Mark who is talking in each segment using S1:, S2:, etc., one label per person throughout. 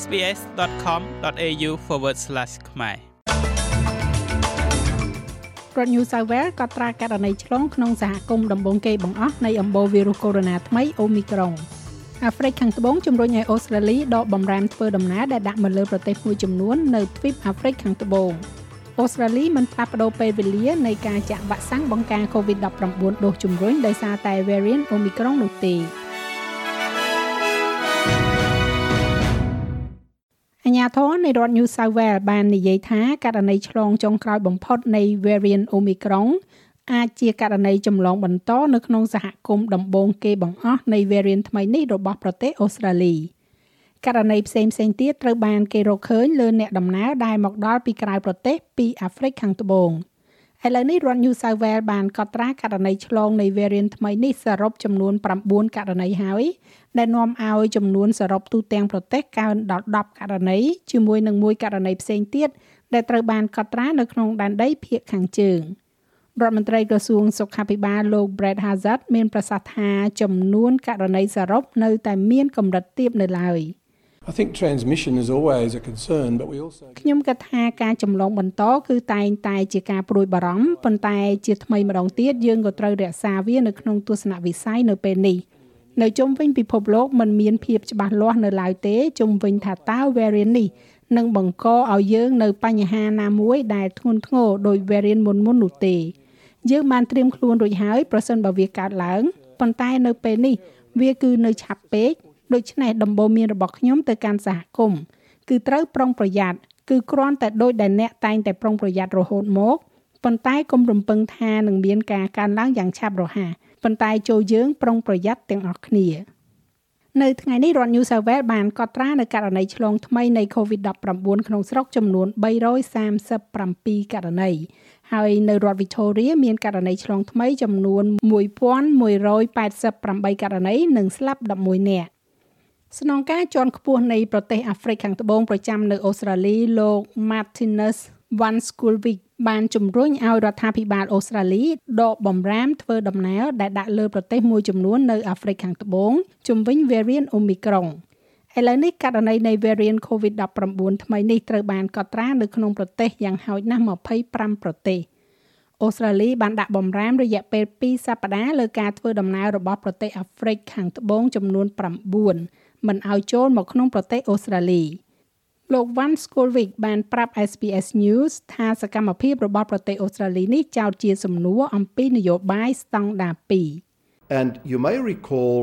S1: sbs.com.au/ ខ្មែរ
S2: រដ្ឋ New South Wales ក៏ត្រាករណីឆ្លងក្នុងសហគមន៍ដំបូងគេបង្អស់នៃអំបូរវីរុសកូវីដ -19 ថ្មី Omicron អាហ្វ្រិកខាងត្បូងជំរុញឲ្យអូស្ត្រាលីដកបំរាមធ្វើដំណើរដែលដាក់មកលើប្រទេសមួយចំនួននៅទ្វីបអាហ្វ្រិកខាងត្បូងអូស្ត្រាលីមិនផ្លាស់ប្ដូរពេលវេលានៃការចាក់វ៉ាក់សាំងបង្ការ COVID-19 ដូសជំរុញដោយសារតែ variant Omicron នោះទេ ញាធរនៃរដ្ឋ New South Wales បាននិយាយថាករណីឆ្លងចុងក្រោយបំផុតនៃ variant Omicron អាចជាករណីចម្លងបន្តនៅក្នុងសហគមន៍ដំបូងគេបង្អស់នៃ variant ថ្មីនេះរបស់ប្រទេសអូស្ត្រាលីករណីផ្សេងផ្សេងទៀតត្រូវបានគេរកឃើញលើអ្នកដំណើរដែលមកដល់ពីក្រៅប្រទេសពីអាហ្វ្រិកខាងត្បូង ឥឡូវនេះរដ្ឋ New South Wales បានកត់ត្រាករណីឆ្លងនៃ variant ថ្មីនេះសរុបចំនួន9ករណីហើយដែលនាំឲ្យចំនួនសរុបទូទាំងប្រទេសកើនដល់10ករណីជាមួយនឹងមួយករណីផ្សេងទៀតដែលត្រូវបានកត់ត្រានៅក្នុងដែនដីភាគខាងជើង។រដ្ឋមន្ត្រីក្រសួងសុខាភិបាលលោក Brett Hazard មានប្រសាសន៍ថាចំនួនករណីសរុបនៅតែមានកម្រិតទាបនៅឡើយ
S3: I think transmission is always a concern but we also
S2: ខ្ញុំគិតថាការចម្លងបន្តគឺតែងតែជាការព្រួយបារម្ភប៉ុន្តែជាថ្មីម្ដងទៀតយើងក៏ត្រូវរក្សាវានៅក្នុងទស្សនវិស័យនៅពេលនេះនៅជុំវិញពិភពលោកมันមានភាពច្បាស់លាស់នៅឡើយទេជុំវិញថាតើ variant នេះនឹងបង្កឲ្យយើងនៅបញ្ហាណាមួយដែលធ្ងន់ធ្ងរដោយ variant មុនមុននោះទេយើងបានត្រៀមខ្លួនរួចហើយប្រសិនបើវាកើតឡើងប៉ុន្តែនៅពេលនេះវាគឺនៅឆាប់ពេក ដូច្នេះដំបូន្មានរបស់ខ្ញុំទៅកាន់សហគមន៍គឺត្រូវប្រុងប្រយ័ត្នគឺគ្រាន់តែដូចដែលអ្នកតែងតែប្រុងប្រយ័ត្នរហូតមកប៉ុន្តែកុំរំពឹងថានឹងមានការកើនឡើងយ៉ាងឆាប់រហ័សប៉ុន្តែចូលយើងប្រុងប្រយ័ត្នទាំងអស់គ្នានៅថ្ងៃនេះរដ្ឋ New South Wales បានកត់ត្រានៅករណីឆ្លងថ្មីនៃ COVID-19 ក្នុងស្រុកចំនួន337ករណីហើយនៅរដ្ឋ Victoria មានករណីឆ្លងថ្មីចំនួន1188ករណីនិងស្លាប់11នាក់ ស្នងការជាន់ខ្ពស់នៃប្រទេសអាហ្វ្រិកខាងត្បូងប្រចាំនៅអូស្ត្រាលីលោក Martinus Van Skulvik បានជំរុញឲ្យរដ្ឋាភិបាលអូស្ត្រាលីដកបំរាមធ្វើដំណើរដែលដាក់លើប្រទេសមួយចំនួននៅអាហ្វ្រិកខាងត្បូងជំវិញ variant Omicron ឥឡូវនេះករណីនៃ variant COVID-19 ថ្មីនេះត្រូវបានកត់ត្រានៅក្នុងប្រទេសយ៉ាងហោចណាស់25ប្រទេសអូស្ត្រាលីបានដាក់បំរាមរយៈពេល2សប្តាហ៍លើការធ្វើដំណើររបស់ប្រទេសអាហ្វ្រិកខាងត្បូងចំនួន9 មិនឲ្យចូលមកក្នុងប្រទេសអូស្ត្រាលីលោក Van Skolvik បានប្រាប់ SBS News ថាសកម្មភាពរបស់ប្រទេសអូស្ត្រាលីនេះចោទជាសំណួរអំពីនយោបាយស្តង់ដារ2
S3: And you may recall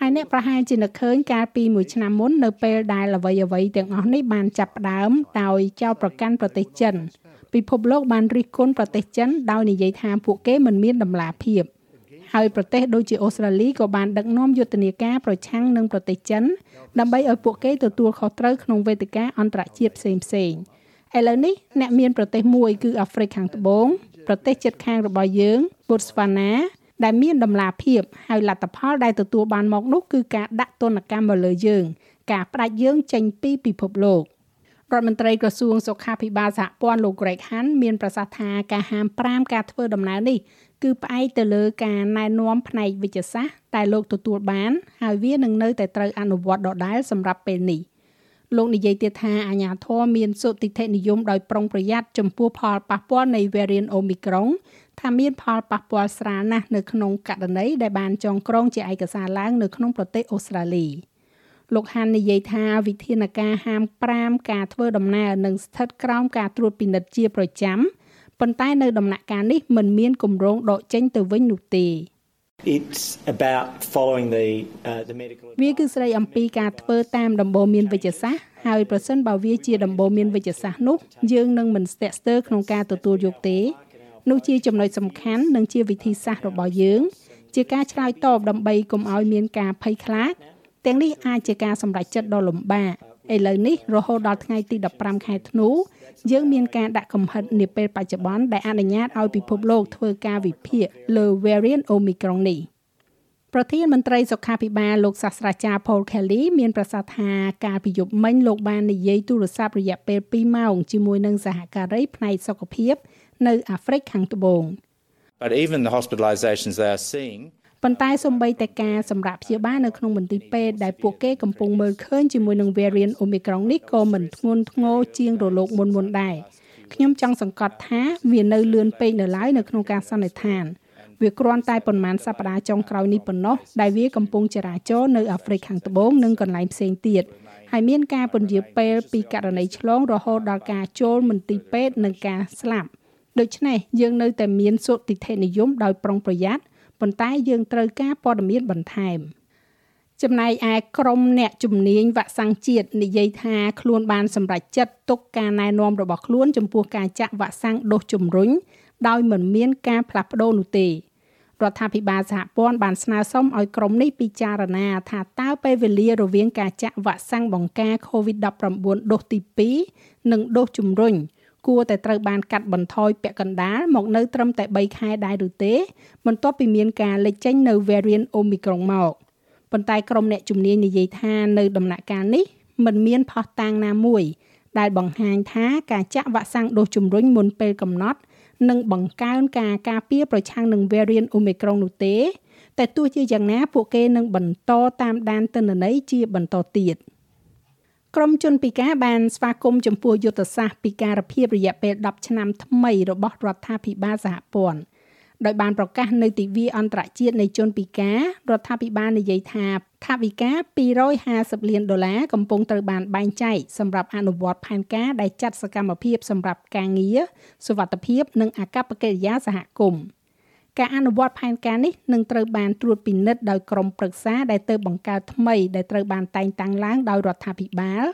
S2: ហើយអ្នកប្រហែលជានឹកឃើញកាលពីមួយឆ្នាំមុននៅពេលដែលអ្វីអ្វីទាំងអស់នេះបានចាប់ផ្ដើមដោយចោទប្រកាន់ប្រទេសចិនពិភពលោកបានរិះគន់ប្រទេសចិនដោយនិយាយថាពួកគេមិនមានដំណាភាព ហើយប្រទេសដូចជាអូស្ត្រាលីក៏បានដឹកនាំយុទ្ធនាការប្រឆាំងនឹងប្រទេសចិនដើម្បីឲ្យពួកគេទទួលខុសត្រូវក្នុងវេទិកាអន្តរជាតិផ្សេងផ្សេងឥឡូវនេះអ្នកមានប្រទេសមួយគឺអាហ្វ្រិកខាងត្បូងប្រទេសជិតខាងរបស់យើងបូតស្វាណា ដែលមានដំណាភាពហើយលទ្ធផលដែលទទួលបានមកនោះគឺការដាក់ទណ្ឌកម្មមកលើយើង ការផ្ដាច់យើងចេញពីពិភពលោក រដ្ឋមន្ត្រីក្រសួងសុខាភិបាលសហព័ន្ធលោក Greg Hunt មានប្រសាសន៍ថាការហាម5ការធ្វើដំណើរនេះគឺផ្អែកទៅលើការណែនាំផ្នែកវិទ្យាសាស្ត្រតែលោកទទួលបាន ហើយវានឹងនៅតែត្រូវអនុវត្តដដែលសម្រាប់ពេលនេះលោកនិយាយទៀតថាអាញាធរមានសុតិធិនិយមដោយប្រុងប្រយ័ត្នចំពោះផលប៉ះពាល់នៃ variant Omicron ថាមានផលប៉ះពាល់ស្រាលណាស់នៅក្នុងករណីដែលបានចងក្រងជាឯកសារឡើងនៅក្នុងប្រទេសអូស្ត្រាលី លោកហាននិយាយថាវិធានការហាម5ការធ្វើដំណើរនឹងស្ថិតក្រោមការត្រួតពិនិត្យជាប្រចាំប៉ុន្តែនៅដំណាក់កាលនេះមិនមានគម្រោងដកចេញទៅវិញនោះទេ
S4: It's about following the uh, the medical
S2: វាគឺស្ដីអំពីការធ្វើតាមដំបូន្មានវិទ្យាសាស្ត្រហើយប្រសិនបើវាជាដំបូន្មានវិទ្យាសាស្ត្រនោះយើងនឹងមិនស្ទាក់ស្ទើរក្នុងការទទួលយកទេនោះជាចំណុចសំខាន់និងជាវិធីសាស្ត្ររបស់យើង ជាការឆ្លើយតបដើម្បីកុំឲ្យមានការភ័យខ្លាច ទាំងនេះអាចជាការសម្រេចចិត្តដ៏លំបាកឥឡូវនេះរហូតដល់ថ្ងៃទី15ខែធ្នូយើងមានការដាក់កំហិតនាពេលបច្ចុប្បន្នដែលអនុញ្ញាតឲ្យពិភពលោកធ្វើការវិភាគលើ variant Omicron នេះប្រធានមន្ត្រីសុខាភិបាលលោកសាស្ត្រាចារ្យ Paul Kelly មានប្រសាសន៍ថាការពីយប់មិញលោកបាននិយាយទូរស័ព្ទរយៈពេល2ម៉ោងជាមួយនឹងសហការីផ្នែកសុខភាព នៅអាហ្វ្រិកខាងត្បូង
S5: But even the hospitalizations they are seeing
S2: ប៉ុន្តែសូម្បីតែការសម្រាប់ព្យាបាលនៅក្នុងមន្ទីរពេទ្យដែលពួកគេកំពុងមើលឃើញជាមួយនឹង variant Omicron នេះក៏មិនធ្ងន់ធ្ងរជាងរលកមុនមុនដែរខ្ញុំចង់សង្កត់ថាវានៅលឿនពេកនៅឡើយនៅក្នុងការសន្និដ្ឋានវាគ្រាន់តែប៉ុន្មានសប្តាហ៍ចុងក្រោយនេះប៉ុណ្ណោះដែលវាកំពុងចរាចរនៅអាហ្វ្រិកខាងត្បូងនិងកន្លែងផ្សេងទៀតហើយមានការពន្យាពេលពីករណីឆ្លងរហូតដល់ការចូលមន្ទីរពេទ្យនិងការស្លាប់ដូច្នេះយើងនៅតែមានសុតិធិនិយមដោយប្រុងប្រយ័ត្ន ប៉ុន្តែយើងត្រូវការព័ត៌មានបន្ថែមចំណែកឯក្រុមអ្នកជំនាញវ៉ាក់សាំងជាតិនិយាយថាខ្លួនបានសម្រេចចិត្តទុកការណែនាំរបស់ខ្លួនចំពោះការចាក់វ៉ាក់សាំងដូសជំរុញដោយមិនមានការផ្លាស់ប្ដូរនោះទេរដ្ឋាភិបាលសហព័ន្ធបានស្នើសុំឲ្យក្រុមនេះពិចារណាថាតើពេលវេលារវាងការចាក់វ៉ាក់សាំងបង្ការ COVID-19 ដូសទី2និងដូសជំរុញ គួរតែត្រូវបានកាត់បន្ថយពាក់កណ្ដាលមកនៅត្រឹមតែ3ខែដែរឬទេបន្ទាប់ពីមានការលេចចេញនៅ variant Omicron មកប៉ុន្តែក្រុមអ្នកជំនាញនិយាយថានៅដំណាក់កាលនេះមិនមានផុសតាងណាមួយ ដែលបង្ហាញថាការចាក់វ៉ាក់សាំងដូសជំរុញមុនពេលកំណត់នឹងបង្កើនការការពារប្រឆាំងនឹង variant Omicron នោះទេ តែទោះជាយ៉ាងណាពួកគេនឹងបន្តតាមដានទិន្នន័យជាបន្តទៀត ក្រមជនពិការបានស្វាគមន៍ចំពោះយុទ្ធសាស្ត្រពិការភាពរយៈពេល10ឆ្នាំថ្មីរបស់រដ្ឋាភិបាលសហព័ន្ធដោយបានប្រកាសនៅទិវាអន្តរជាតិនៃជនពិការរដ្ឋាភិបាលនិយាយថាថវិកា250លានដុល្លារកំពុងត្រូវបានបែងចែកសម្រាប់អនុវត្តផែនការដែលចាត់សកម្មភាពសម្រាប់ការងារសុវត្ថិភាពនិងអាកប្បកិរិយាសហគមន៍ ការអនុវត្តផែនការនេះនឹងត្រូវបានត្រួតពិនិត្យដោយក្រុមប្រឹក្សាដែលទៅបង្កើតថ្មីដែលត្រូវបានតែងតាំងឡើងដោយរដ្ឋាភិបាល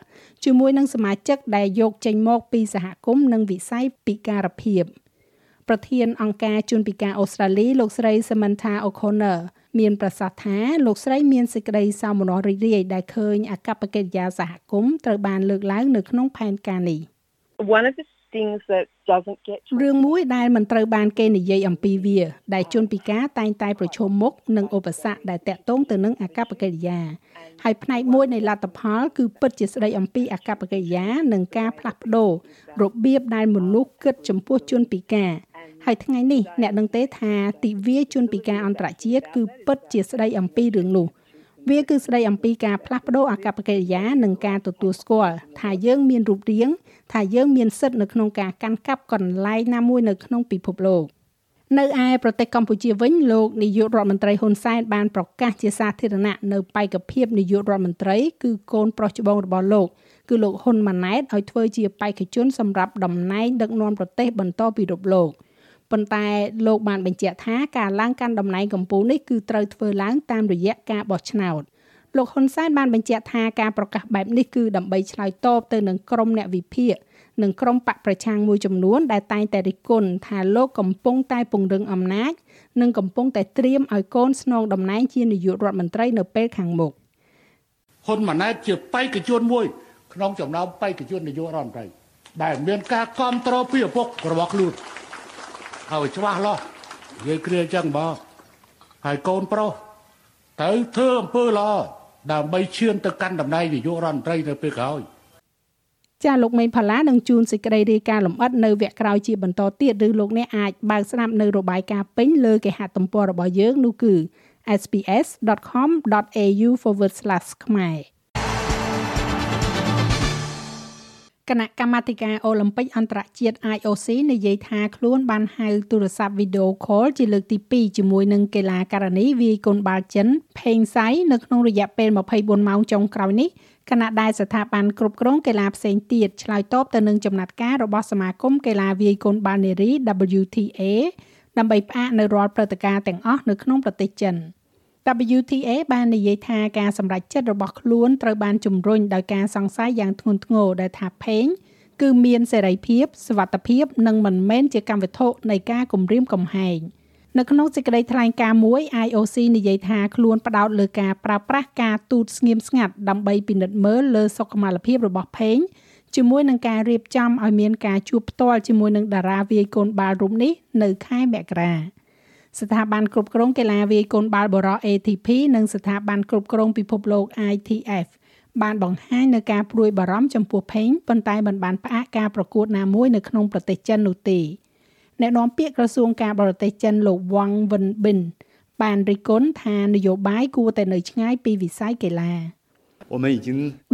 S2: ជាមួយនឹងសមាជិកដែលយកចេញមកពីសហគមន៍និងវិស័យពិការភាព។ប្រធានអង្គការជនពិការអូស្ត្រាលីលោកស្រី Samantha O'Connor មានប្រសាសន៍ថាលោកស្រីមានសេចក្តីសោមនស្សរីករាយដែលឃើញអកប្បកិរិយាសហគមន៍ត្រូវបានលើកឡើងនៅក្នុងផែនការនេះ
S5: One of the things that doesn't get
S2: រឿងមួយដែលមិនត្រូវបានគេនិយាយអំពីវា ដែលជនពិការតែងតែប្រឈមមុខនឹងឧបសគ្គដែលតាក់ទងទៅនឹងអកប្បកិរិយាហើយផ្នែកមួយនៃលទ្ធផលគឺពិតជាស្ដីអំពីអកប្បកិរិយានិងការផ្លាស់ប្ដូររបៀបដែលមនុស្សគិតចំពោះជនពិការហើយថ្ងៃនេះអ្នកដឹងទេថាទិវាជនពិការអន្តរជាតិគឺពិតជាស្ដីអំពីរឿងនោះ វាគឺស្ដីអំពីការផ្លាស់ប្ដូរអាកប្បកិរិយានិងការទទួលស្គាល់ថាយើងមានរូបរាងថាយើងមានសិទ្ធិនៅក្នុងការកាន់កាប់កន្លែងណាមួយនៅក្នុងពិភពលោកនៅឯប្រទេសកម្ពុជាវិញលោកនាយករដ្ឋមន្ត្រីហ៊ុនសែនបានប្រកាសជាសាធារណៈនៅបេក្ខភាពនាយករដ្ឋមន្ត្រីគឺកូនប្រុសច្បងរបស់លោកគឺលោកហ៊ុនម៉ាណែតឲ្យធ្វើជាបេក្ខជនសម្រាប់តំណែងដឹកនាំប្រទេសបន្តពីរូបលោក។ ប៉ុន្តែលោកបានបញ្ជាក់ថាការឡើងកាន់តំណែងកម្ពុជានេះគឺត្រូវធ្វើឡើងតាមរយៈការបោះឆ្នោតលោកហ៊ុនសែនបានបញ្ជាក់ថាការប្រកាសបែបនេះគឺដើម្បីឆ្លើយតបទៅនឹងក្រុមអ្នកវិភាគនិងក្រុមបកប្រឆាំងមួយចំនួនដែលតែងតែរិះគន់ថាលោកកំពុងតែពង្រឹងអំណាច និងកំពុងតែត្រៀមឲ្យកូនស្នងតំណែងជានាយករដ្ឋមន្ត្រីនៅពេលខាងមុខ
S6: ហ៊ុនម៉ាណែតជាបេក្ខជនមួយ ក្នុងចំណោមបេក្ខជននាយករដ្ឋមន្ត្រីដែលមានការគ្រប់គ្រងពីឪពុករបស់ខ្លួន ឲ្យច្បាស់លាស់និយាយគ្រាចឹងបងហើយកូនប្រុសទៅធ្វើអំពើល្អដើម្បីឈានទៅកាន់តំណែងនាយករដ្ឋមន្ត្រីនៅពេលក្រោយ
S2: ចាលោកមេងផល្លានឹងជួនសេចក្តីរាយការណ៍លម្អិតនៅវគ្គក្រោយជាបន្តទៀតឬលោកអ្នកអាចបើកស្ដាប់នៅរបាយការណ៍ពេញលើគេហទំព័ររបស់យើងនោះគឺ sps.com.au/ ខ្មែរ គណៈកម្មាធិការអូឡ িম্প ិកអន្តរជាតិ IOC និយាយថាខ្លួនបានហៅទូរស័ព្ទវីដេអូខលជាលើកទី2ជាមួយនឹងកីឡាករនីវាយកូនបាល់ចិនផេងសៃនៅក្នុងរយៈពេល24ម៉ោងចុងក្រោយនេះគណៈដែលស្ថាប័នគ្រប់គ្រងកីឡាផ្សេងទៀតឆ្លើយតបទៅនឹងចំណាត់ការរបស់សមាគមកីឡាវាយកូនបាល់នារី WTA ដើម្បីផ្អាកនៅរាល់ព្រឹត្តិការណ៍ទាំងអស់នៅក្នុងប្រទេសចិន។ WTA បាននិយាយថាការសម្រេចចិត្តរបស់ខ្លួនត្រូវបានជំរុញដោយការសង្ស័យយ៉ាងធ្ងន់ធ្ងរដែលថាផេងគឺមានសេរីភាពសវត្ថភាពនិងមិនមែនជាកម្មវត្ថុនៃការគំរាមកំហែងនៅក្នុងសេចក្តីថ្លែងការណ៍មួយ IOC និយាយថាខ្លួនផ្ដោតលើការប្រើប្រាស់ការទូតស្ងៀមស្ងាត់ដើម្បីពិនិត្យមើលលើសុខុមាលភាពរបស់ផេងជាមួយនឹងការរៀបចំឲ្យមានការជួបផ្ទាល់ជាមួយនឹងតារាវាយកូនបាល់រូបនេះនៅខែមករា។ ស្ថាប័នគ្រប់គ្រងកីឡាវាយកូនបាល់បរោះ ATP និងស្ថាប័នគ្រប់គ្រងពិភពលោក ITF បានបង្ហាញនៅការព្រួយបារម្ភចំពោះផេងប៉ុន្តែមិនបានផ្អាកការប្រកួតណាមួយនៅក្នុងប្រទេសចិននោះទេអ្នកនាំពាក្យក្រសួងការបរទេសចិនលោកវ៉ាងវិនប៊ិនបានរិះគន់ថានយោបាយគួរតែនៅឆ្ងាយពីវិស័យកីឡា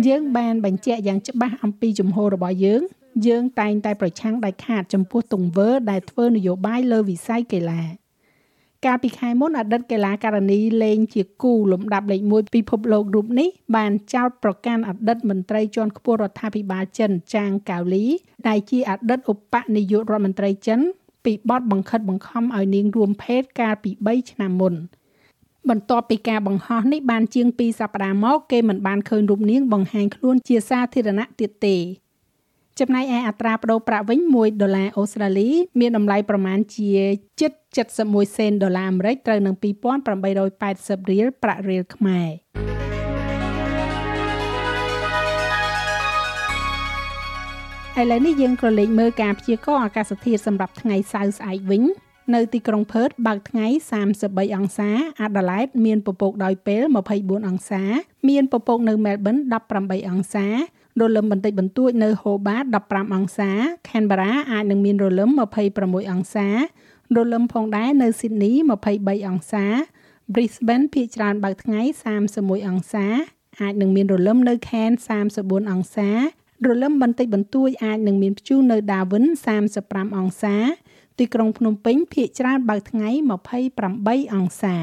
S2: យើងបានបញ្ជាក់យ៉ាងច្បាស់អំពីជំហររបស់យើង យើងតែងតែប្រឆាំងដាច់ខាតចំពោះទង្វើដែលធ្វើនយោបាយលើវិស័យកីឡា។ កាលពីខែមុនអតីតកីឡាករនីលេងជាគូលំដាប់លេខ1ពិភពលោករូបនេះបានចោទប្រកាន់អតីតមន្ត្រីជាន់ខ្ពស់រដ្ឋាភិបាលចិនចាងកៅលីដែលជាអតីតឧបនាយករដ្ឋមន្ត្រីចិនពីបទបង្ខិតបង្ខំឲ្យនាងរួមភេទកាលពី3ឆ្នាំមុនបន្ទាប់ពីការបង្ហោះនេះបានជាង2សប្តាហ៍មកគេមិនបានឃើញរូបនាងបង្ហាញខ្លួនជាសាធារណៈទៀតទេ ចំណែកឯអត្រាប្តូរប្រាក់វិញ1ដុល្លារអូស្ត្រាលី មានតម្លៃប្រមាណជាជិត71សេនដុល្លារអាមេរិកត្រូវនឹង2880រៀលប្រាក់រៀលខ្មែរឥឡូវនេះយើងក៏លេខមើលការព្យាករណ៍អាកាសធាតុសម្រាប់ថ្ងៃសៅរ៍ស្អែកវិញនៅទីក្រុងផឺតបើកថ្ងៃ33អង្សាអាដាលេដមានពពកដោយពេល24អង្សា មានពពកនៅមែលប៊ន18អង្សា រលឹមបន្តិចបន្តួចនៅហូបាត15អង្សា Canberra អាចនឹងមានរលឹម26អង្សារលឹមផងដែរនៅ Sydney 23អង្សា Brisbane ភាគច្រើនបើកថ្ងៃ31អង្សាអាចនឹងមានរលឹមនៅ Cairns 34អង្សារលឹមបន្តិចបន្តួចអាចនឹងមានព្យុះនៅ Darwin 35អង្សាទីក្រុងភ្នំពេញភាគច្រើនបើកថ្ងៃ28អង្សា